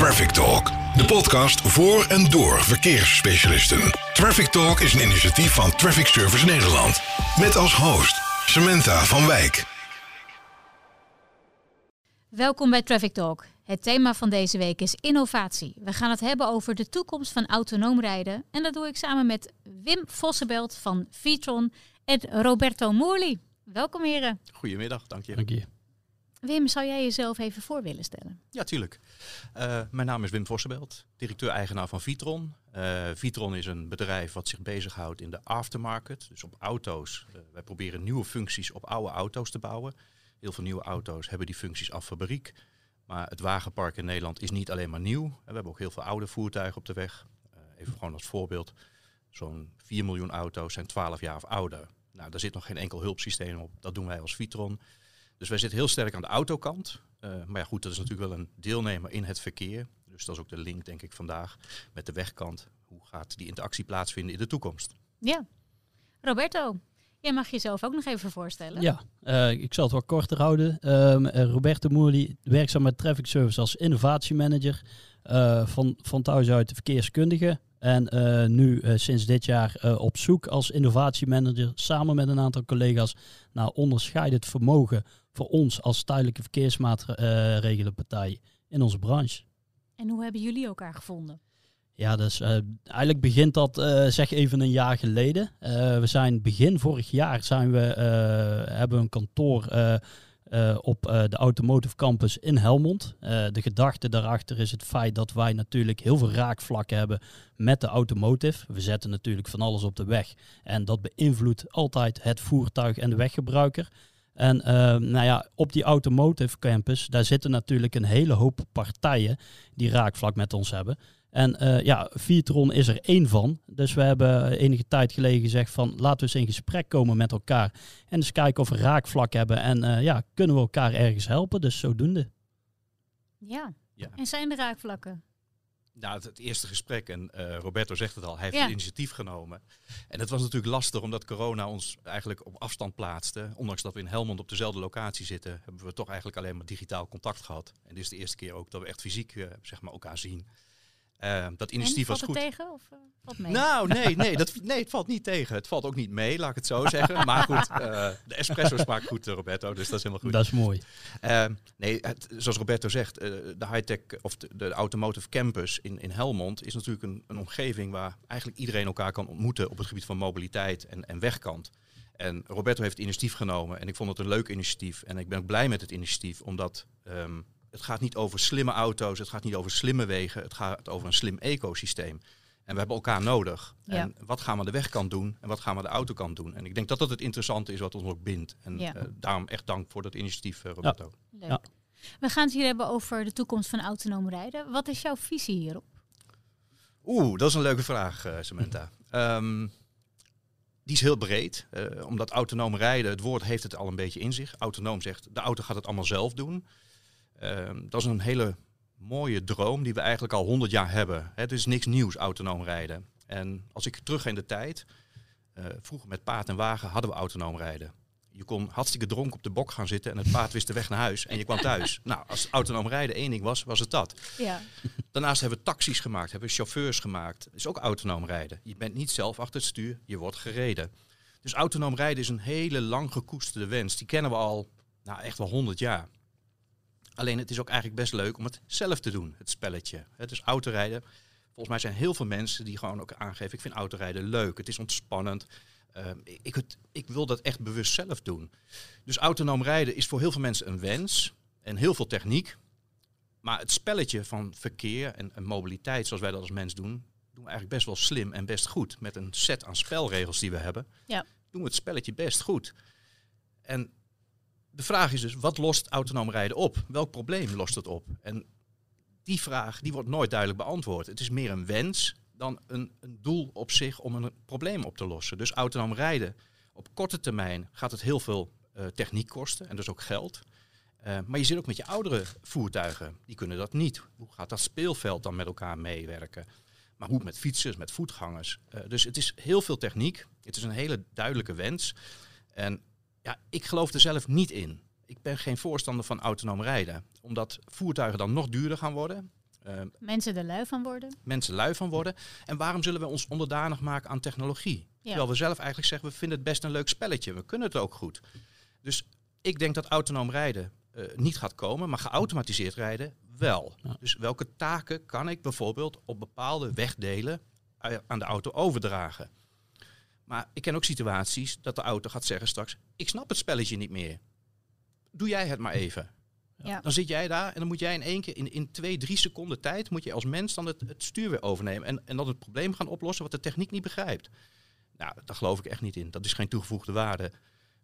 Traffic Talk, de podcast voor en door verkeersspecialisten. Traffic Talk is een initiatief van Traffic Service Nederland. Met als host Samantha van Wijk. Welkom bij Traffic Talk. Het thema van deze week is innovatie. We gaan het hebben over de toekomst van autonoom rijden. En dat doe ik samen met Wim Vossenbelt van Vitron en Roberto Moerli. Welkom heren. Goedemiddag, dank je. Dank je. Wim, zou jij jezelf even voor willen stellen? Ja, tuurlijk. Uh, mijn naam is Wim Vossenbelt, directeur-eigenaar van Vitron. Uh, Vitron is een bedrijf wat zich bezighoudt in de aftermarket, dus op auto's. Uh, wij proberen nieuwe functies op oude auto's te bouwen. Heel veel nieuwe auto's hebben die functies af fabriek. Maar het wagenpark in Nederland is niet alleen maar nieuw. We hebben ook heel veel oude voertuigen op de weg. even gewoon als voorbeeld. Zo'n 4 miljoen auto's zijn 12 jaar of ouder. Nou, daar zit nog geen enkel hulpsysteem op. Dat doen wij als Vitron. Dus wij zitten heel sterk aan de autokant. Uh, maar ja, goed, dat is natuurlijk wel een deelnemer in het verkeer. Dus dat is ook de link, denk ik, vandaag met de wegkant. Hoe gaat die interactie plaatsvinden in de toekomst? Ja. Roberto, jij mag jezelf ook nog even voorstellen. Ja, uh, ik zal het wat korter houden. Um, uh, Roberto Moerli, werkzaam met Traffic Service als innovatiemanager. van, van thuis uit de verkeerskundige. En uh, nu uh, sinds dit jaar uh, op zoek als innovatiemanager samen met een aantal collega's naar onderscheidend vermogen voor ons als tijdelijke verkeersmaatregelenpartij in onze branche. En hoe hebben jullie elkaar gevonden? Ja, dus eigenlijk begint dat zeg even een jaar geleden. we zijn begin vorig jaar zijn we, hebben we een kantoor uh, op uh, de Automotive Campus in Helmond. Uh, de gedachte daarachter is het feit dat wij natuurlijk heel veel raakvlakken hebben met de automotive. We zetten natuurlijk van alles op de weg en dat beïnvloedt altijd het voertuig en de weggebruiker. En nou ja, op die Automotive Campus, daar zitten natuurlijk een hele hoop partijen die raakvlak met ons hebben. En uh, ja, Vitron is er één van. Dus we hebben enige tijd geleden gezegd van laten we eens in gesprek komen met elkaar. En eens kijken of we raakvlak hebben. En uh, ja, kunnen we elkaar ergens helpen. Dus zodoende. Ja. ja. En zijn er raakvlakken? Nou, het, het, eerste gesprek, en uh, Roberto zegt het al, hij heeft ja. het initiatief genomen. En het was natuurlijk lastig omdat corona ons eigenlijk op afstand plaatste. Ondanks dat we in Helmond op dezelfde locatie zitten, hebben we toch eigenlijk alleen maar digitaal contact gehad. En dit is de eerste keer ook dat we echt fysiek zeg maar, elkaar zien. Uh, dat initiatief was goed. Het tegen of uh, valt mee? Nou, nee, nee, dat, nee, het valt niet tegen. Het valt ook niet mee, laat ik het zo zeggen. Maar goed, uh, de espresso smaakt goed, Roberto, dus dat is helemaal goed. Dat is mooi. nee, het, zoals Roberto zegt, de high-tech of de, de, Automotive Campus in, in Helmond is natuurlijk een, een omgeving waar eigenlijk iedereen elkaar kan ontmoeten op het gebied van mobiliteit en, en wegkant. En Roberto heeft het initiatief genomen en ik vond het een leuk initiatief. En ik ben ook blij met het initiatief, omdat um, het gaat niet over slimme auto's, het gaat niet over slimme wegen, het gaat over een slim ecosysteem. En we hebben elkaar nodig. Ja. En wat gaan we de wegkant doen en wat gaan we de autokant doen? En ik denk dat dat het interessante is wat ons ook bindt. En ja. uh, daarom echt dank voor dat initiatief, uh, Roberto. Ja. ja. We gaan het hier hebben over de toekomst van autonoom rijden. Wat is jouw visie hierop? Oeh, dat is een leuke vraag, uh, Samantha. um, die is heel breed, omdat autonoom rijden, het woord heeft het al een beetje in zich. Autonoom zegt, de auto gaat het allemaal zelf doen. Uh, dat is een hele mooie droom die we eigenlijk al 100 jaar hebben. Het is niks nieuws, autonoom rijden. En als ik terug ga in de tijd, uh, vroeger met paard en wagen hadden we autonoom rijden. Je kon hartstikke dronken op de bok gaan zitten en het paard wist de weg naar huis en je kwam thuis. nou, als autonoom rijden één ding was, was het dat. Ja. Daarnaast hebben we taxis gemaakt, hebben we chauffeurs gemaakt. Dat is ook autonoom rijden. Je bent niet zelf achter het stuur, je wordt gereden. Dus autonoom rijden is een hele lang gekoesterde wens. Die kennen we al nou, echt wel 100 jaar. Alleen het is ook eigenlijk best leuk om het zelf te doen, het spelletje. Het is autorijden. Volgens mij zijn heel veel mensen die gewoon ook aangeven, ik vind autorijden leuk, het is ontspannend. Uh, ik, het, ik wil dat echt bewust zelf doen. Dus autonoom rijden is voor heel veel mensen een wens en heel veel techniek. Maar het spelletje van verkeer en, en mobiliteit, zoals wij dat als mens doen, doen we eigenlijk best wel slim en best goed. Met een set aan spelregels die we hebben, ja. doen we het spelletje best goed. En de vraag is dus, wat lost autonoom rijden op? Welk probleem lost het op? En die vraag die wordt nooit duidelijk beantwoord. Het is meer een wens dan een, een doel op zich om een probleem op te lossen. Dus autonoom rijden, op korte termijn gaat het heel veel uh, techniek kosten en dus ook geld. Uh, maar je zit ook met je oudere voertuigen, die kunnen dat niet. Hoe gaat dat speelveld dan met elkaar meewerken? Maar hoe met fietsers, met voetgangers? Uh, dus het is heel veel techniek. Het is een hele duidelijke wens. En ja, ik geloof er zelf niet in. Ik ben geen voorstander van autonoom rijden. Omdat voertuigen dan nog duurder gaan worden. Ehm, Mensen er lui van worden. mensen lui van worden. En waarom zullen we ons onderdanig maken aan technologie? Terwijl we zelf eigenlijk zeggen, we vinden het best een leuk spelletje. We kunnen het ook goed. Dus ik denk dat autonoom rijden eh, niet gaat komen, maar geautomatiseerd rijden wel. Ja. Dus welke taken kan ik bijvoorbeeld op bepaalde wegdelen eh, aan de auto overdragen? Maar ik ken ook situaties dat de auto gaat zeggen straks, ik snap het spelletje niet meer. Doe jij het maar even. Ja. Dan zit jij daar en dan moet jij in één keer, in, in twee, drie seconden tijd, moet je als mens dan het, het stuur weer overnemen. En, en dan het probleem gaan oplossen wat de techniek niet begrijpt. Nou, daar geloof ik echt niet in. Dat is geen toegevoegde waarde.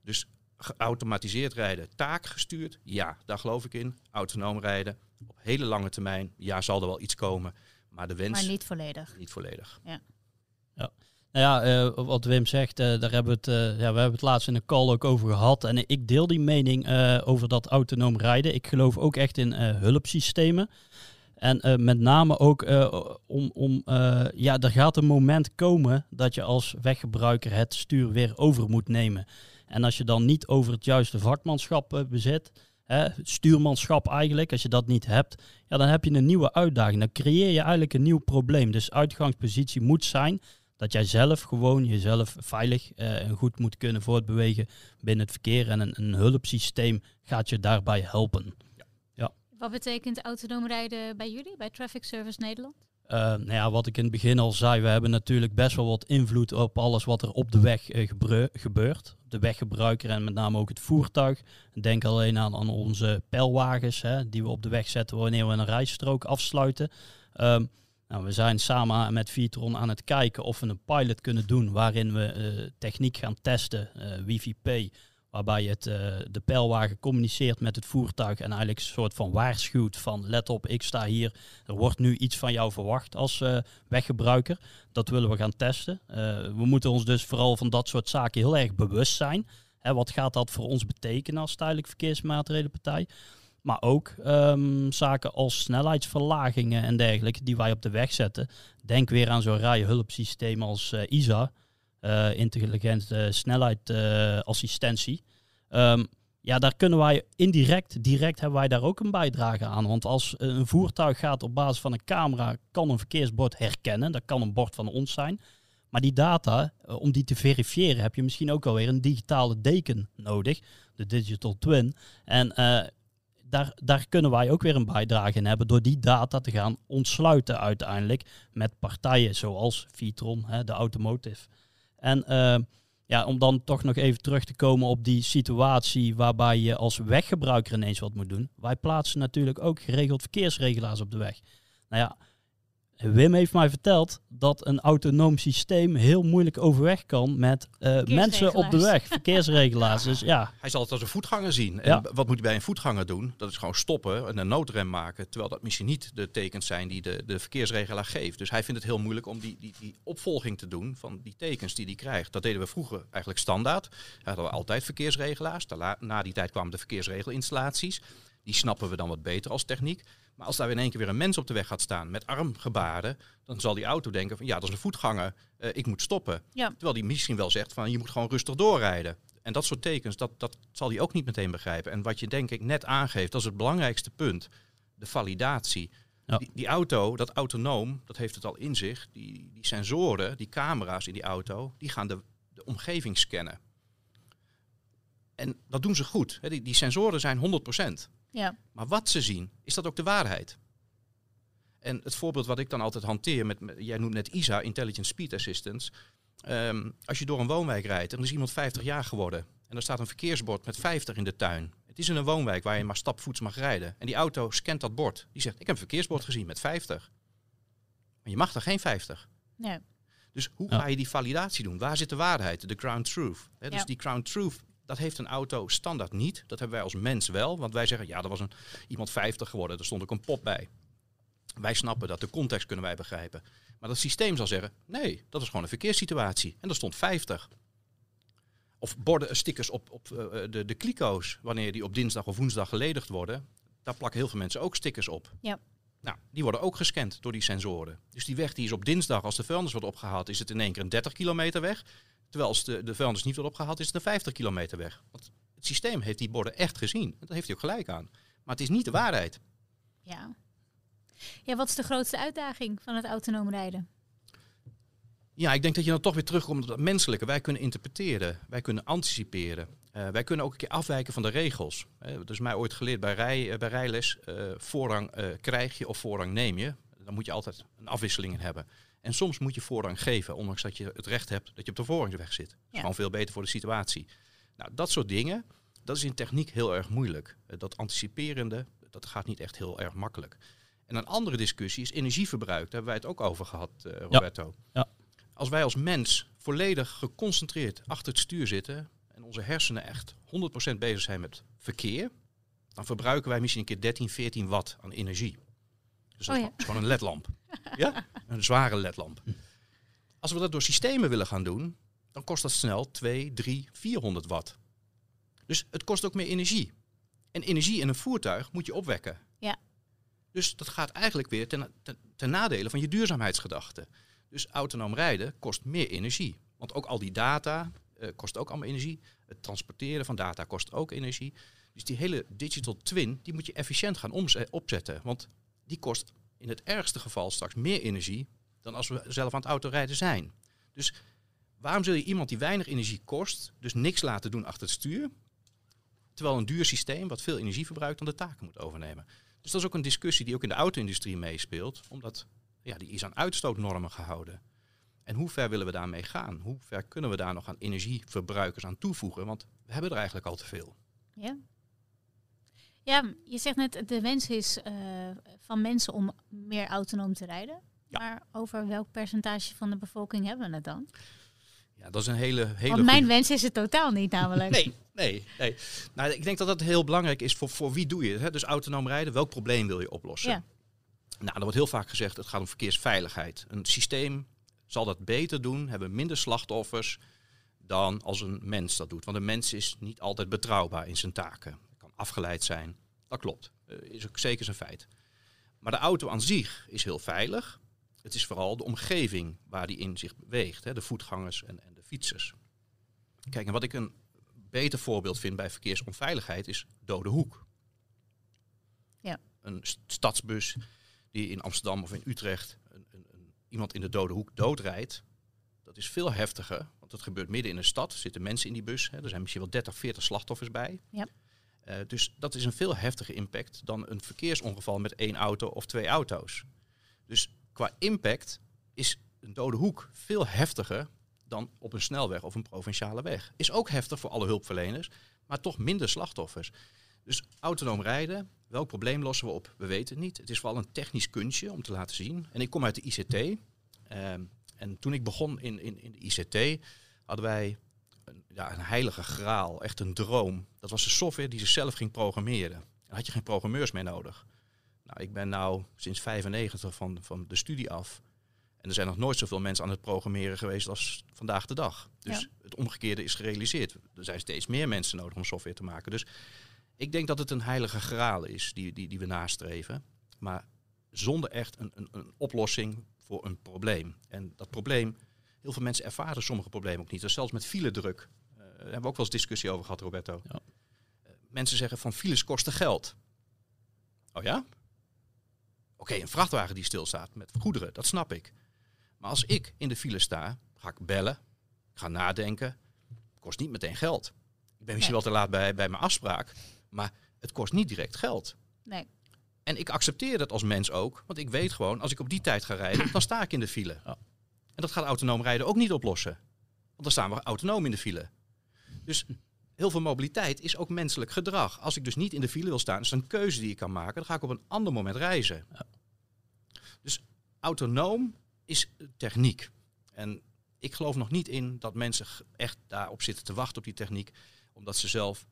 Dus geautomatiseerd rijden, taakgestuurd, ja, daar geloof ik in. Autonoom rijden, op hele lange termijn, ja, zal er wel iets komen. Maar de wens Maar niet. niet volledig. volledig. Nou ja, eh, wat Wim zegt, eh, daar hebben we, het, eh, ja, we hebben het laatst in een call ook over gehad. En ik deel die mening over dat autonoom rijden. Ik geloof ook echt in hulpsystemen. En met name ook om, om ja, er gaat een moment komen dat je als weggebruiker het stuur weer over moet nemen. En als je dan niet over het juiste vakmanschap bezit, hè, stuurmanschap eigenlijk, als je dat niet hebt, ja, dan heb je een nieuwe uitdaging. Dan creëer je eigenlijk een nieuw probleem. Dus uitgangspositie moet zijn dat jij zelf gewoon jezelf veilig eh, en goed moet kunnen voortbewegen binnen het verkeer. En een, een hulpsysteem gaat je daarbij helpen. Wat betekent autonoom rijden bij jullie, bij Traffic Service Nederland? Eh, nou ja, wat ik in het begin al zei, we hebben natuurlijk best wel wat invloed op alles wat er op de weg eh, gebeurt. De weggebruiker en met name ook het voertuig. Denk alleen aan, aan onze pijlwagens hè, die we op de weg zetten wanneer we een rijstrook afsluiten. Ehm, nou, we zijn samen met Vitron aan het kijken of we een pilot kunnen doen waarin we eh, techniek gaan testen, eh Wi-Fi P, waarbij het, eh, de pijlwagen communiceert met het voertuig en eigenlijk een soort van waarschuwt van let op, ik sta hier, er wordt nu iets van jou verwacht als eh, weggebruiker. Dat willen we gaan testen. Eh, we moeten ons dus vooral van dat soort zaken heel erg bewust zijn. Hè, wat gaat dat voor ons betekenen als tijdelijk verkeersmaatregelenpartij? Maar ook ehm, zaken als snelheidsverlagingen en dergelijke die wij op de weg zetten. Denk weer aan zo'n rijhulpsysteem als eh, ISA, eh intelligente snelheidsassistentie. Ehm, ja, daar kunnen wij indirect, direct hebben wij daar ook een bijdrage aan. Want als een voertuig gaat op basis van een camera, kan een verkeersbord herkennen. Dat kan een bord van ons zijn. Maar die data, eh, om die te verifiëren, heb je misschien ook alweer een digitale deken nodig. De digital twin. En daar, daar kunnen wij ook weer een bijdrage in hebben door die data te gaan ontsluiten uiteindelijk met partijen zoals Vitron, hè, de automotive. En eh, ja, om dan toch nog even terug te komen op die situatie waarbij je als weggebruiker ineens wat moet doen. Wij plaatsen natuurlijk ook geregeld verkeersregelaars op de weg. Nou ja, Wim heeft mij verteld dat een autonoom systeem heel moeilijk overweg kan met eh, mensen op de weg, verkeersregelaars. Dus ja, Hij zal het als een voetganger zien. En Ja. wat moet hij bij een voetganger doen? Dat is gewoon stoppen en een noodrem maken. Terwijl dat misschien niet de tekens zijn die de, de verkeersregelaar geeft. Dus hij vindt het heel moeilijk om die, die, die opvolging te doen van die tekens die hij krijgt. Dat deden we vroeger eigenlijk standaard. We hadden we altijd verkeersregelaars. Na die tijd kwamen de verkeersregelinstallaties. Die snappen we dan wat beter als techniek. Maar als daar in één keer weer een mens op de weg gaat staan met armgebaren, dan zal die auto denken van ja, dat is een voetganger, eh, ik moet stoppen. Ja. Terwijl die misschien wel zegt van je moet gewoon rustig doorrijden. En dat soort tekens, dat, dat zal hij ook niet meteen begrijpen. En wat je denk ik net aangeeft, dat is het belangrijkste punt. De validatie. Ja. Die, die auto, dat autonoom, dat heeft het al in zich. Die, die sensoren, die camera's in die auto, die gaan de, de omgeving scannen. En dat doen ze goed. Hè. Die, die sensoren zijn 100%. Ja, Maar wat ze zien, is dat ook de waarheid? En het voorbeeld wat ik dan altijd hanteer, met, jij noemt net ISA, Intelligent Speed Assistance. Ehm, als je door een woonwijk rijdt en er is iemand 50 jaar geworden en er staat een verkeersbord met 50 in de tuin. Het is in een woonwijk waar je maar stapvoets mag rijden. En die auto scant dat bord. Die zegt, ik heb een verkeersbord gezien met 50. Maar je mag er geen 50. ja. Dus hoe Ja. ga je die validatie doen? Waar zit de waarheid? De ground truth. Hè, dus Ja. die ground truth, dat heeft een auto standaard niet. Dat hebben wij als mens wel. Want wij zeggen, ja, er was een, iemand 50 geworden. Er stond ook een pop bij. Wij snappen dat. De context kunnen wij begrijpen. Maar dat systeem zal zeggen, nee, dat is gewoon een verkeerssituatie. En er stond 50. Of borden, eh, stickers op, op eh, de, de kliko's. Wanneer die op dinsdag of woensdag geledigd worden. Daar plakken heel veel mensen ook stickers op. Ja. Nou, die worden ook gescand door die sensoren. Dus die weg die is op dinsdag, als de vuilnis wordt opgehaald, is het in één keer een 30 kilometer weg. Terwijl als de, de vuilnis niet wordt opgehaald, is het een 50 kilometer weg. Want het systeem heeft die borden echt gezien. En daar heeft hij ook gelijk aan. Maar het is niet de waarheid. ja. Ja, wat is de grootste uitdaging van het autonoom rijden? Ja, ik denk dat je dan toch weer terugkomt op dat menselijke. Wij kunnen interpreteren, wij kunnen anticiperen. Uh, wij kunnen ook een keer afwijken van de regels. Uh, dat is mij ooit geleerd bij, rij, uh, bij rijles. voorrang krijg je of voorrang neem je. Dan moet je altijd een afwisseling in hebben. En soms moet je voorrang geven, ondanks dat je het recht hebt dat je op de voorrangsweg zit. Dat is gewoon veel beter voor de situatie. Nou, dat soort dingen, dat is in techniek heel erg moeilijk. dat anticiperende, dat gaat niet echt heel erg makkelijk. En een andere discussie is energieverbruik. Daar hebben wij het ook over gehad, Roberto. Ja. ja. Als wij als mens volledig geconcentreerd achter het stuur zitten en onze hersenen echt 100% bezig zijn met verkeer, dan verbruiken wij misschien een keer 13, 14 watt aan energie. Dus dat oh is gewoon een ledlamp. ja? Een zware ledlamp. Als we dat door systemen willen gaan doen, dan kost dat snel 2, 3, 400 watt. Dus het kost ook meer energie. En energie in een voertuig moet je opwekken. Ja. Dus dat gaat eigenlijk weer ten, ten, ten nadele van je duurzaamheidsgedachte. Dus autonoom rijden kost meer energie. Want ook al die data uh, kost ook allemaal energie. Het transporteren van data kost ook energie. Dus die hele digital twin, die moet je efficiënt gaan opzetten. Want die kost in het ergste geval straks meer energie dan als we zelf aan het autorijden zijn. Dus waarom zul je iemand die weinig energie kost, dus niks laten doen achter het stuur, terwijl een duur systeem wat veel energie verbruikt dan de taken moet overnemen? Dus dat is ook een discussie die ook in de auto-industrie meespeelt, omdat ja, die is aan uitstootnormen gehouden. En hoe ver willen we daarmee gaan? Hoe ver kunnen we daar nog aan energieverbruikers aan toevoegen? Want we hebben er eigenlijk al te veel. Ja. Ja, je zegt net, de wens is uh, van mensen om meer autonoom te rijden. Ja. Maar over welk percentage van de bevolking hebben we het dan? Ja, dat is een hele. hele Want mijn wens is het totaal niet, namelijk. nee, nee, nee. Nou, ik denk dat dat heel belangrijk is voor, voor wie doe je het. Hè? Dus autonoom rijden, welk probleem wil je oplossen? Ja. Nou, er wordt heel vaak gezegd, het gaat om verkeersveiligheid. Een systeem zal dat beter doen, hebben minder slachtoffers dan als een mens dat doet. Want een mens is niet altijd betrouwbaar in zijn taken. Afgeleid zijn. Dat klopt. Uh, is ook zeker zijn feit. Maar de auto aan zich is heel veilig. Het is vooral de omgeving waar die in zich beweegt. Hè, de voetgangers en, en de fietsers. Kijk, en wat ik een beter voorbeeld vind bij verkeersonveiligheid is dode hoek. Ja. Een stadsbus die in Amsterdam of in Utrecht een, een, een, iemand in de dode hoek doodrijdt, dat is veel heftiger. Want dat gebeurt midden in een stad. Er zitten mensen in die bus. Hè. Er zijn misschien wel 30, 40 slachtoffers bij. Ja. Uh, dus dat is een veel heftiger impact dan een verkeersongeval met één auto of twee auto's. Dus qua impact is een dode hoek veel heftiger dan op een snelweg of een provinciale weg. Is ook heftig voor alle hulpverleners, maar toch minder slachtoffers. Dus autonoom rijden, welk probleem lossen we op? We weten het niet. Het is vooral een technisch kunstje om te laten zien. En ik kom uit de ICT. Ehm, en toen ik begon in, in, in de ICT, hadden wij ja, een heilige graal, echt een droom. Dat was de software die zichzelf ging programmeren. Dan had je geen programmeurs meer nodig. Nou, ik ben nou sinds 95 van, van de studie af. En er zijn nog nooit zoveel mensen aan het programmeren geweest als vandaag de dag. Dus het omgekeerde is gerealiseerd. Er zijn steeds meer mensen nodig om software te maken. Dus ik denk dat het een heilige graal is die, die, die we nastreven. Maar zonder echt een, een, een oplossing voor een probleem. En dat probleem, heel veel mensen ervaren sommige problemen ook niet. Dus zelfs met filedruk. Uh, daar hebben we ook wel eens discussie over gehad, Roberto. Ja. Uh, mensen zeggen van files kosten geld. Oh ja? Oké, een vrachtwagen die stilstaat met goederen, dat snap ik. Maar als ik in de file sta, ga ik bellen, ga nadenken. Kost niet meteen geld. Ik ben misschien wel te laat bij, bij mijn afspraak. Maar het kost niet direct geld. Nee. En ik accepteer dat als mens ook, want ik weet gewoon, als ik op die tijd ga rijden, dan sta ik in de file. Ja. En dat gaat autonoom rijden ook niet oplossen. Want dan staan we autonoom in de file. Dus heel veel mobiliteit is ook menselijk gedrag. Als ik dus niet in de file wil staan, is dat een keuze die ik kan maken. Dan ga ik op een ander moment reizen. Dus autonoom is techniek. En ik geloof nog niet in dat mensen echt daarop zitten te wachten op die techniek, omdat ze zelf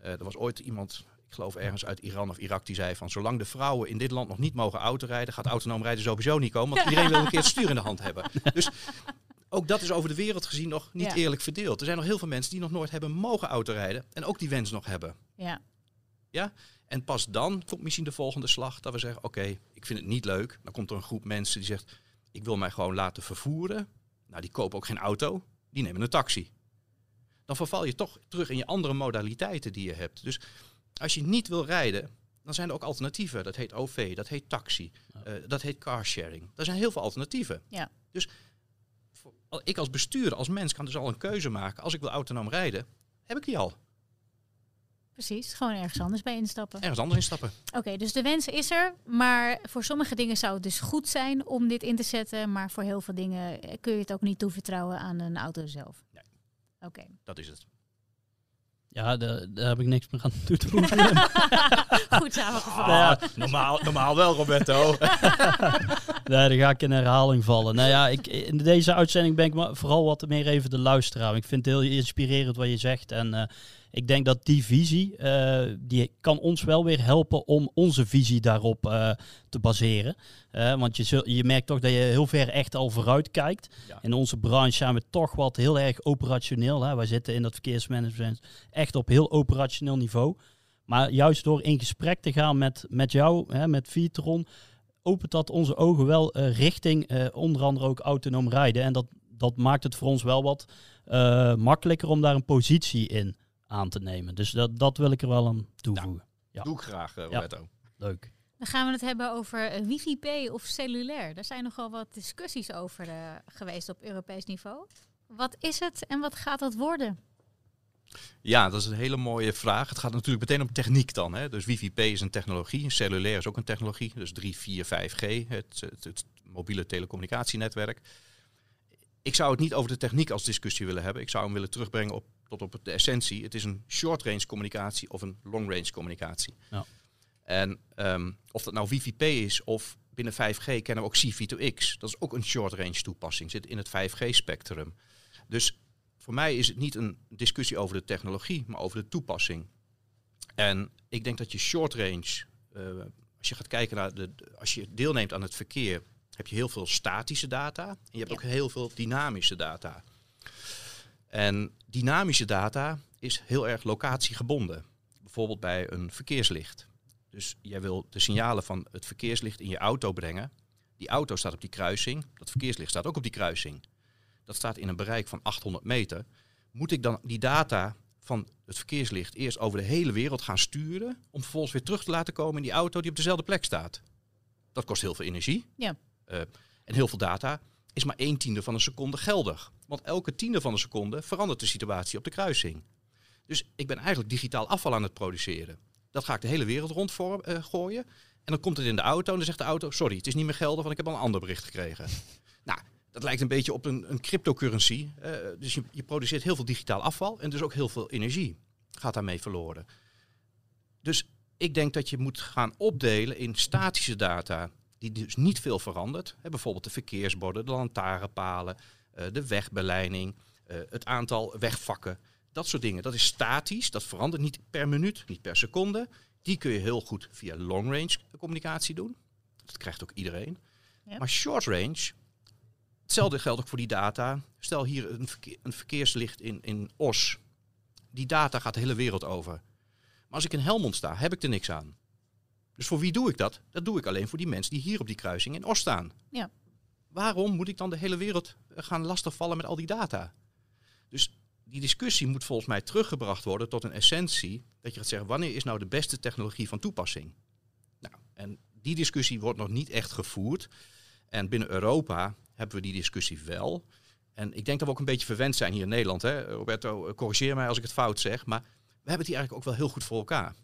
uh, er was ooit iemand, ik geloof ergens uit Iran of Irak, die zei van zolang de vrouwen in dit land nog niet mogen autorijden, gaat autonoom rijden sowieso niet komen. Want iedereen wil een keer het stuur in de hand hebben. Dus ook dat is over de wereld gezien nog niet eerlijk verdeeld. Er zijn nog heel veel mensen die nog nooit hebben mogen autorijden en ook die wens nog hebben. Ja. Ja? En pas dan komt misschien de volgende slag dat we zeggen, oké, ik vind het niet leuk. Dan komt er een groep mensen die zegt, ik wil mij gewoon laten vervoeren. Nou, die kopen ook geen auto, die nemen een taxi dan verval je toch terug in je andere modaliteiten die je hebt. Dus als je niet wil rijden, dan zijn er ook alternatieven. Dat heet OV, dat heet taxi, eh, dat heet carsharing. Er zijn heel veel alternatieven. Ja. Dus voor, al- ik als bestuurder, als mens, kan dus al een keuze maken. Als ik wil autonoom rijden, heb ik die al. Precies, gewoon ergens anders bij instappen. Ergens anders instappen. Oké, dus de wens is er, maar voor sommige dingen zou het dus goed zijn om dit in te zetten, maar voor heel veel dingen kun je het ook niet toevertrouwen aan een auto zelf. Nee. Oké. Dat is het. Ja, daar, daar heb ik niks meer aan toe te voegen. Goed samengevat. Nou ja. normaal, normaal wel, Roberto. Nee, dan ga ik in herhaling vallen. Nou ja, ik, in deze uitzending ben ik maar vooral wat meer even de luisteraar. Ik vind het heel inspirerend wat je zegt. En eh, ik denk dat die visie, eh, die kan ons wel weer helpen om onze visie daarop eh, te baseren. Eh, want je, zul- je merkt toch dat je heel ver echt al vooruit kijkt. Ja. In onze branche zijn we toch wat heel erg operationeel. Hè? Wij zitten in dat verkeersmanagement echt op heel operationeel niveau. Maar juist door in gesprek te gaan met, met jou, hè, met Vitron, opent dat onze ogen wel richting onder andere ook autonoom rijden. En dat, dat maakt het voor ons wel wat makkelijker om daar een positie in aan te nemen. Dus dat, dat wil ik er wel aan toevoegen. Ja. Doe ik graag, Roberto. Leuk. Dan gaan we het hebben over eh, wifi-p of cellulair. Daar zijn nogal wat discussies over eh, geweest op Europees niveau. Wat is het en wat gaat dat worden? Ja, dat is een hele mooie vraag. Het gaat natuurlijk meteen om techniek dan. Hè. Dus wifi-p is een technologie, cellulair is ook een technologie. Dus 3, 4, 5G, het, het, het mobiele telecommunicatienetwerk. Ik zou het niet over de techniek als discussie willen hebben. Ik zou hem willen terugbrengen op, tot op de essentie. Het is een short-range communicatie of een long-range communicatie. Ja. En ehm, of dat nou wifi-p is of binnen 5G kennen we ook C-V2X. Dat is ook een short-range toepassing, zit in het 5G-spectrum. Dus voor mij is het niet een discussie over de technologie, maar over de toepassing. En ik denk dat je short range, eh, als je gaat kijken naar de, de- als je deelneemt aan het verkeer, heb je heel veel statische data en je hebt Ja. ook heel veel dynamische data. En dynamische data is heel erg locatiegebonden. Bijvoorbeeld bij een verkeerslicht. Dus jij wil de signalen van het verkeerslicht in je auto brengen. Die auto staat op die kruising, dat verkeerslicht staat ook op die kruising. Dat staat in een bereik van 800 meter. Moet ik dan die data van het verkeerslicht eerst over de hele wereld gaan sturen, om vervolgens weer terug te laten komen in die auto die op dezelfde plek staat? Dat kost heel veel energie. Ja. Eh, en heel veel data is maar een tiende van een seconde geldig. Want elke tiende van een seconde verandert de situatie op de kruising. Dus ik ben eigenlijk digitaal afval aan het produceren. Dat ga ik de hele wereld rond voor, eh, gooien. En dan komt het in de auto en dan zegt de auto... sorry, het is niet meer geldig, want ik heb al een ander bericht gekregen. nou, dat lijkt een beetje op een, een cryptocurrency. Eh, dus je, je produceert heel veel digitaal afval en dus ook heel veel energie gaat daarmee verloren. Dus ik denk dat je moet gaan opdelen in statische data die dus niet veel verandert. Hè, bijvoorbeeld de verkeersborden, de lantaarnpalen, de wegbeleiding, eh, het aantal wegvakken. Dat soort dingen. Dat is statisch, dat verandert niet per minuut, niet per seconde. Die kun je heel goed via long range communicatie doen. Dat krijgt ook iedereen. Maar short range, hetzelfde geldt ook voor die data. Stel hier een, verkeer- een verkeerslicht in, in Os. Die data gaat de hele wereld over. Maar als ik in Helmond sta, heb ik er niks aan. Dus voor wie doe ik dat? Dat doe ik alleen voor die mensen die hier op die kruising in Os staan. Ja. Waarom moet ik dan de hele wereld eh, gaan lastigvallen met al die data? Dus die discussie moet volgens mij teruggebracht worden tot een essentie. Dat je gaat zeggen, wanneer is nou de beste technologie van toepassing? Nou, en die discussie wordt nog niet echt gevoerd. En binnen Europa hebben we die discussie wel. En ik denk dat we ook een beetje verwend zijn hier in Nederland. Hè? Roberto, corrigeer mij als ik het fout zeg. Maar we hebben het hier eigenlijk ook wel heel goed voor elkaar.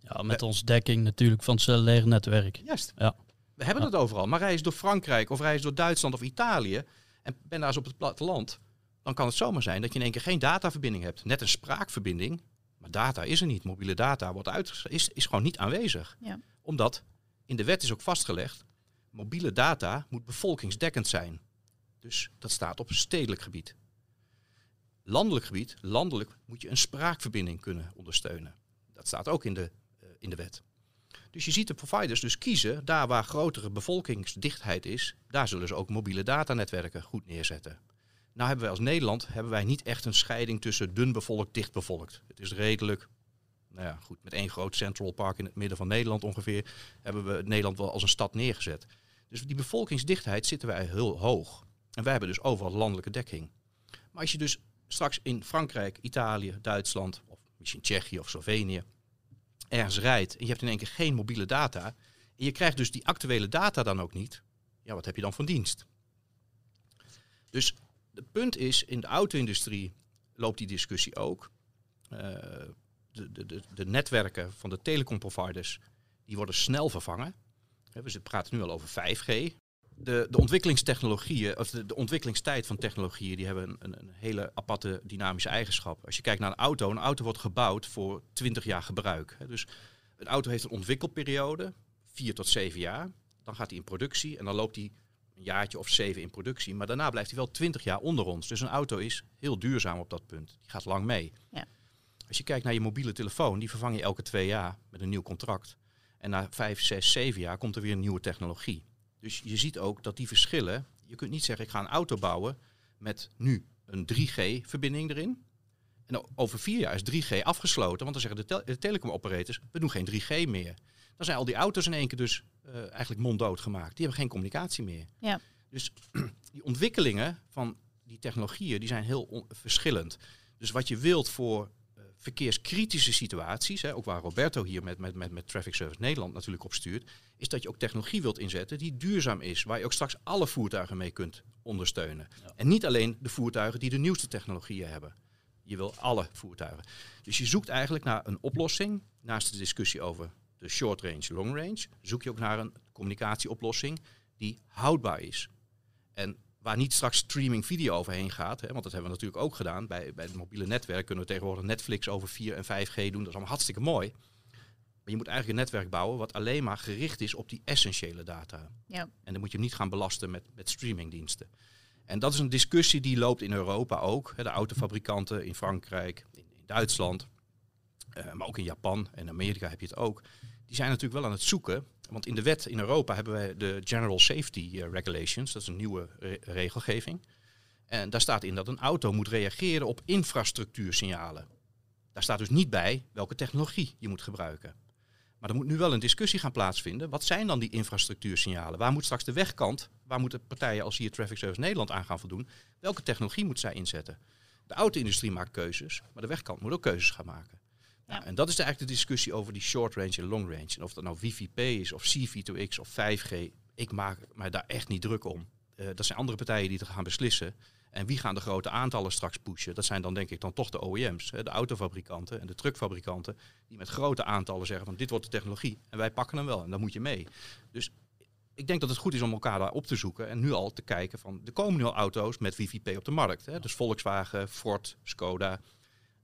Ja, met ons dekking natuurlijk van het cellulaire netwerk. Juist. Ja. We hebben het overal. Maar reis door Frankrijk of reis door Duitsland of Italië en ben daar eens op het platteland, dan kan het zomaar zijn dat je in één keer geen dataverbinding hebt. Net een spraakverbinding, maar data is er niet. Mobiele data wordt uit, is, is gewoon niet aanwezig. Ja. Omdat in de wet is ook vastgelegd, mobiele data moet bevolkingsdekkend zijn. Dus dat staat op stedelijk gebied. Landelijk gebied, landelijk moet je een spraakverbinding kunnen ondersteunen. Dat staat ook in de, eh, in de wet. Dus je ziet de providers dus kiezen, daar waar grotere bevolkingsdichtheid is, daar zullen ze ook mobiele datanetwerken goed neerzetten. Nou hebben wij als Nederland hebben wij niet echt een scheiding tussen dun bevolkt, dicht bevolkt. Het is redelijk, nou ja, goed, met één groot Central Park in het midden van Nederland ongeveer, hebben we Nederland wel als een stad neergezet. Dus die bevolkingsdichtheid zitten wij heel hoog. En wij hebben dus overal landelijke dekking. Maar als je dus straks in Frankrijk, Italië, Duitsland, of misschien Tsjechië of Slovenië, ergens rijdt en je hebt in één keer geen mobiele data. En je krijgt dus die actuele data dan ook niet. Ja, wat heb je dan van dienst? Dus het punt is, in de auto-industrie loopt die discussie ook. Uh, de, de, de, de, netwerken van de telecomproviders die worden snel vervangen. We praten nu al over 5G. De, de ontwikkelingstechnologieën, of de, de, ontwikkelingstijd van technologieën, die hebben een, een, hele aparte dynamische eigenschap. Als je kijkt naar een auto, een auto wordt gebouwd voor 20 jaar gebruik. Dus een auto heeft een ontwikkelperiode, 4 tot 7 jaar. Dan gaat hij in productie en dan loopt hij een jaartje of zeven in productie. Maar daarna blijft hij wel 20 jaar onder ons. Dus een auto is heel duurzaam op dat punt. Die gaat lang mee. Ja. Als je kijkt naar je mobiele telefoon, die vervang je elke twee jaar met een nieuw contract. En na vijf, zes, zeven jaar komt er weer een nieuwe technologie. Dus je ziet ook dat die verschillen. Je kunt niet zeggen, ik ga een auto bouwen met nu een 3G-verbinding erin. En over vier jaar is 3G afgesloten, want dan zeggen de, tel telecomoperators, we doen geen 3G meer. Dan zijn al die auto's in één keer dus uh, eigenlijk monddood gemaakt. Die hebben geen communicatie meer. Ja. Dus die ontwikkelingen van die technologieën, die zijn heel verschillend. Dus wat je wilt voor verkeerskritische situaties, hè, ook waar Roberto hier met, met, met, met Traffic Service Nederland natuurlijk op stuurt, is dat je ook technologie wilt inzetten die duurzaam is, waar je ook straks alle voertuigen mee kunt ondersteunen. En niet alleen de voertuigen die de nieuwste technologieën hebben. Je wil alle voertuigen. Dus je zoekt eigenlijk naar een oplossing, naast de discussie over de short range, long range, zoek je ook naar een communicatieoplossing die houdbaar is. En waar niet straks streaming video overheen gaat. Hè, want dat hebben we natuurlijk ook gedaan. Bij, bij het mobiele netwerk kunnen we tegenwoordig Netflix over 4 en 5G doen. Dat is allemaal hartstikke mooi. Maar je moet eigenlijk een netwerk bouwen wat alleen maar gericht is op die essentiële data. Ja. En dan moet je hem niet gaan belasten met, met streamingdiensten. En dat is een discussie die loopt in Europa ook. Hè, de autofabrikanten in Frankrijk, in, in Duitsland, uh, maar ook in Japan en Amerika heb je het ook. Die zijn natuurlijk wel aan het zoeken want in de wet in Europa hebben wij de General Safety eh, Regulations, dat is een nieuwe regelgeving. En daar staat in dat een auto moet reageren op infrastructuursignalen. Daar staat dus niet bij welke technologie je moet gebruiken. Maar er moet nu wel een discussie gaan plaatsvinden. Wat zijn dan die infrastructuursignalen? Waar moet straks de wegkant, waar moeten partijen als hier Traffic Service Nederland aan gaan voldoen? Welke technologie moet zij inzetten? De auto-industrie maakt keuzes, maar de wegkant moet ook keuzes gaan maken. Ja. en dat is eigenlijk de discussie over die short range en long range. En of dat nou VVP is of CV2X of 5G, ik maak mij daar echt niet druk om. Uh, dat zijn andere partijen die het gaan beslissen. En wie gaan de grote aantallen straks pushen? Dat zijn dan denk ik dan toch de OEM's, de autofabrikanten en de truckfabrikanten, die met grote aantallen zeggen van dit wordt de technologie en wij pakken hem wel en dan moet je mee. Dus ik denk dat het goed is om elkaar daar op te zoeken en nu al te kijken van er komen nu al auto's met VVP op de markt. Hè? Dus Volkswagen, Ford, Skoda,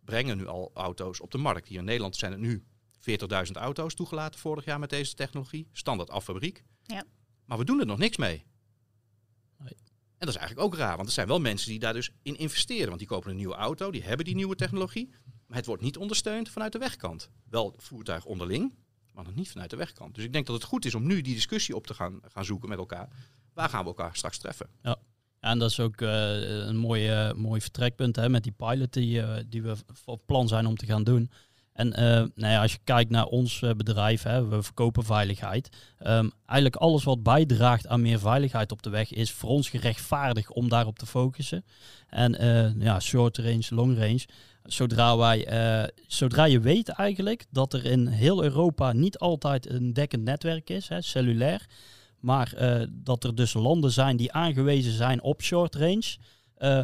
brengen nu al auto's op de markt. Hier in Nederland zijn er nu 40.000 auto's toegelaten vorig jaar met deze technologie. Standaard af fabriek. Ja. Maar we doen er nog niks mee. Nee. En dat is eigenlijk ook raar, want er zijn wel mensen die daar dus in investeren. Want die kopen een nieuwe auto, die hebben die nieuwe technologie. Maar het wordt niet ondersteund vanuit de wegkant. Wel voertuig onderling, maar nog niet vanuit de wegkant. Dus ik denk dat het goed is om nu die discussie op te gaan, gaan zoeken met elkaar. Waar gaan we elkaar straks treffen? Ja en dat is ook uh, een mooi, uh, mooi vertrekpunt hè, met die pilot die, uh, die we van plan zijn om te gaan doen. En nou ja, als je kijkt naar ons bedrijf, hè, we verkopen veiligheid. Um, eigenlijk alles wat bijdraagt aan meer veiligheid op de weg is voor ons gerechtvaardigd om daarop te focussen. En ja, short range, long range. Zodra, wij, zodra je weet eigenlijk dat er in heel Europa niet altijd een dekkend netwerk is, hè, cellulair maar uh, dat er dus landen zijn die aangewezen zijn op short range. Uh,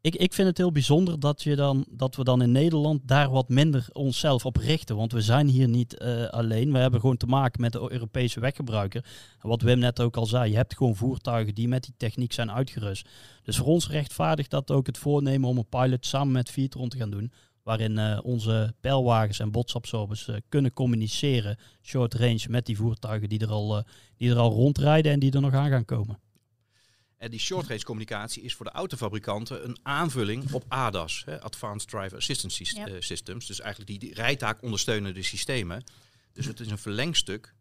ik, ik vind het heel bijzonder dat, je dan, dat we dan in Nederland daar wat minder onszelf op richten. Want we zijn hier niet uh, alleen. We hebben gewoon te maken met de Europese weggebruiker. Wat Wim net ook al zei, je hebt gewoon voertuigen die met die techniek zijn uitgerust. Dus voor ons rechtvaardigt dat ook het voornemen om een pilot samen met Vietron te gaan doen waarin uh, onze pijlwagens en botsabsorbers uh, kunnen communiceren short range met die voertuigen die er, al, uh, die er al rondrijden en die er nog aan gaan komen. En die short range communicatie is voor de autofabrikanten een aanvulling op ADAS, hè, Advanced Driver Assistance Systems. Dus eigenlijk die, die rijtaak ondersteunende systemen. Dus het is een verlengstuk.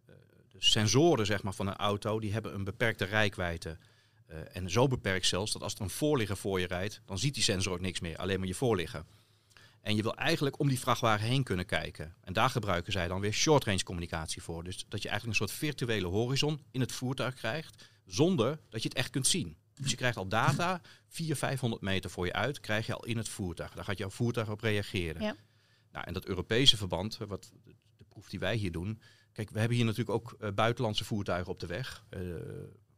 de sensoren zeg maar, van een auto die hebben een beperkte rijkwijde. en zo beperkt zelfs dat als er een voorligger voor je rijdt, dan ziet die sensor ook niks meer, alleen maar je voorligger. En je wil eigenlijk om die vrachtwagen heen kunnen kijken. En daar gebruiken zij dan weer short-range communicatie voor. Dus dat je eigenlijk een soort virtuele horizon in het voertuig krijgt, zonder dat je het echt kunt zien. Dus je krijgt al data, 400, 500 meter voor je uit, krijg je al in het voertuig. Daar gaat jouw voertuig op reageren. Ja. Nou, en dat Europese verband, wat de proef die wij hier doen. Kijk, we hebben hier natuurlijk ook eh, buitenlandse voertuigen op de weg. Eh,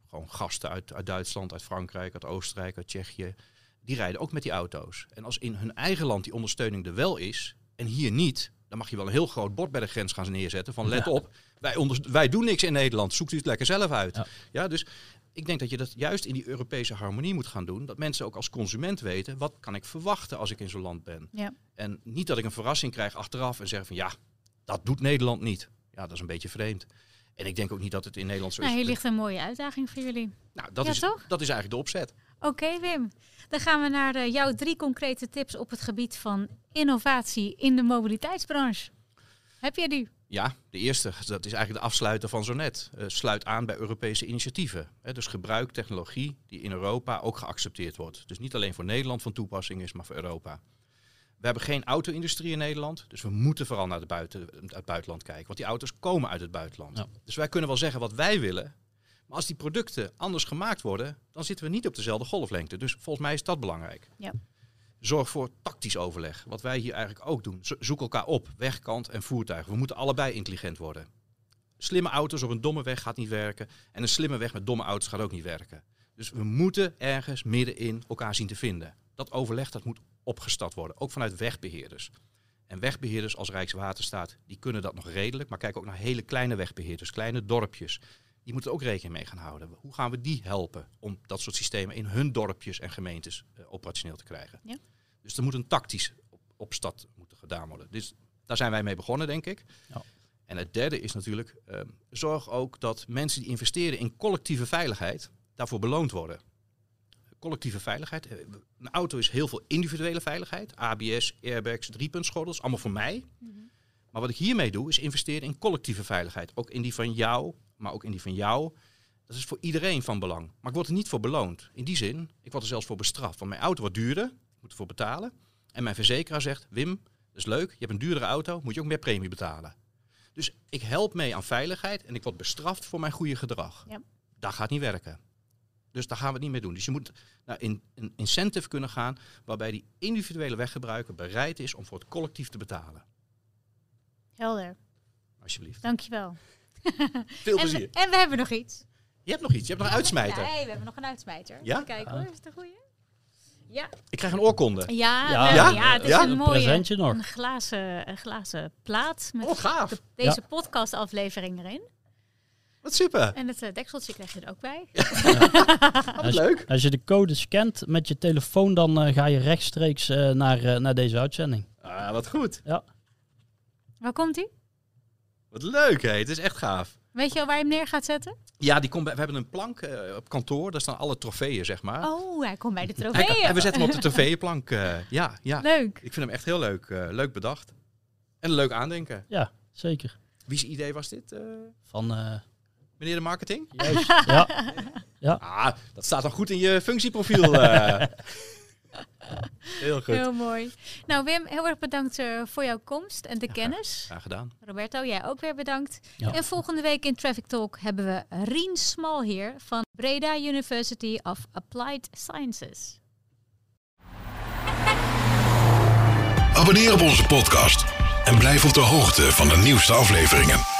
gewoon gasten uit, uit Duitsland, uit Frankrijk, uit Oostenrijk, uit Tsjechië. Die rijden ook met die auto's. En als in hun eigen land die ondersteuning er wel is en hier niet, dan mag je wel een heel groot bord bij de grens gaan neerzetten van let Ja. op, wij, onder, wij doen niks in Nederland, zoekt u het lekker zelf uit. Ja. Ja. dus ik denk dat je dat juist in die Europese harmonie moet gaan doen. Dat mensen ook als consument weten, wat kan ik verwachten als ik in zo'n land ben. Ja. En niet dat ik een verrassing krijg achteraf en zeg van ja, dat doet Nederland niet. Ja, dat is een beetje vreemd. En ik denk ook niet dat het in Nederland zo Nou, is. hier ligt een mooie uitdaging voor jullie. Nou, dat, Ja, is, toch? dat is eigenlijk de opzet. Oké, Wim. Dan gaan we naar eh, jouw drie concrete tips op het gebied van innovatie in de mobiliteitsbranche. Heb je die? Ja, de eerste, dat is eigenlijk de afsluiter van zo net. Eh, sluit aan bij Europese initiatieven. Hè, dus gebruik technologie die in Europa ook geaccepteerd wordt. Dus niet alleen voor Nederland van toepassing is, maar voor Europa. We hebben geen auto-industrie in Nederland, dus we moeten vooral naar de buiten, het buitenland kijken. Want die auto's komen uit het buitenland. Ja. Dus wij kunnen wel zeggen wat wij willen. Maar als die producten anders gemaakt worden, dan zitten we niet op dezelfde golflengte. Dus volgens mij is dat belangrijk. Ja. Zorg voor tactisch overleg. Wat wij hier eigenlijk ook doen. Zo- Zoek elkaar op, wegkant en voertuigen. We moeten allebei intelligent worden. Slimme auto's op een domme weg gaat niet werken. En een slimme weg met domme auto's gaat ook niet werken. Dus we moeten ergens middenin elkaar zien te vinden. Dat overleg dat moet opgestart worden. Ook vanuit wegbeheerders. En wegbeheerders als Rijkswaterstaat, die kunnen dat nog redelijk. Maar kijk ook naar hele kleine wegbeheerders, kleine dorpjes. Die moeten er ook rekening mee gaan houden. Hoe gaan we die helpen om dat soort systemen in hun dorpjes en gemeentes eh, operationeel te krijgen? Ja. Dus er moet een tactisch op, opstart moeten gedaan worden. Dus daar zijn wij mee begonnen, denk ik. Ja. En het derde is natuurlijk, eh, zorg ook dat mensen die investeren in collectieve veiligheid daarvoor beloond worden. Collectieve veiligheid. eh, Een auto is heel veel individuele veiligheid. ABS, airbags, driepuntschottels, allemaal voor mij. Maar wat ik hiermee doe, is investeren in collectieve veiligheid. Ook in die van jou, maar ook in die van jou. Dat is voor iedereen van belang. Maar ik word er niet voor beloond. In die zin, ik word er zelfs voor bestraft. Want mijn auto wordt duurder, ik moet ervoor betalen. En mijn verzekeraar zegt, Wim, dat is leuk, je hebt een duurdere auto, moet je ook meer premie betalen. Dus ik help mee aan veiligheid en ik word bestraft voor mijn goede gedrag. Ja. Dat gaat niet werken. Dus daar gaan we het niet mee doen. Dus je moet naar in, een incentive kunnen gaan waarbij die individuele weggebruiker bereid is om voor het collectief te betalen. Helder. Alsjeblieft. Dankjewel. Veel En, plezier. en we hebben nog iets. Je hebt nog iets, je hebt nog een uitsmijter. Nee, we hebben nog een uitsmijter. Ja? Kijken hoor, is het een goeie? Ja, Ik krijg een oorkonde. ja, Ja. we- Ja? ja, het is Ja? een Een mooie presentje nog. Een glazen, een glazen plaat met Oh, gaaf. deze podcastaflevering erin. Wat super. En het eh, dekseltje krijg je er ook bij. Wat Als, leuk. als je de code scant met je telefoon, dan eh, ga je rechtstreeks eh, naar, naar deze uitzending. Ah, wat goed. Waar komt hij? Wat leuk, hé. Het is echt gaaf. Weet je al waar je hem neer gaat zetten? Ja, die komt bij, we hebben een plank eh, op kantoor. Daar staan alle trofeeën, zeg maar. Oh, hij komt bij de Hij- trofeeën. en we zetten hem op de trofeeënplank. eh ja, ja. Leuk. Ik vind hem echt heel leuk. eh, leuk bedacht. En leuk aandenken. Ja, zeker. Wie's idee was dit? eh, Van, eh, meneer de marketing? juist, ja, Ah, dat staat dan goed in je functieprofiel. heel goed. Heel mooi. Nou Wim, heel erg bedankt eh, voor jouw komst en de kennis. Graag gedaan. Roberto, jij ook weer bedankt. Ja. En volgende week in Traffic Talk hebben we Rien Smal hier van Breda University of Applied Sciences. Abonneer op onze podcast en blijf op de hoogte van de nieuwste afleveringen.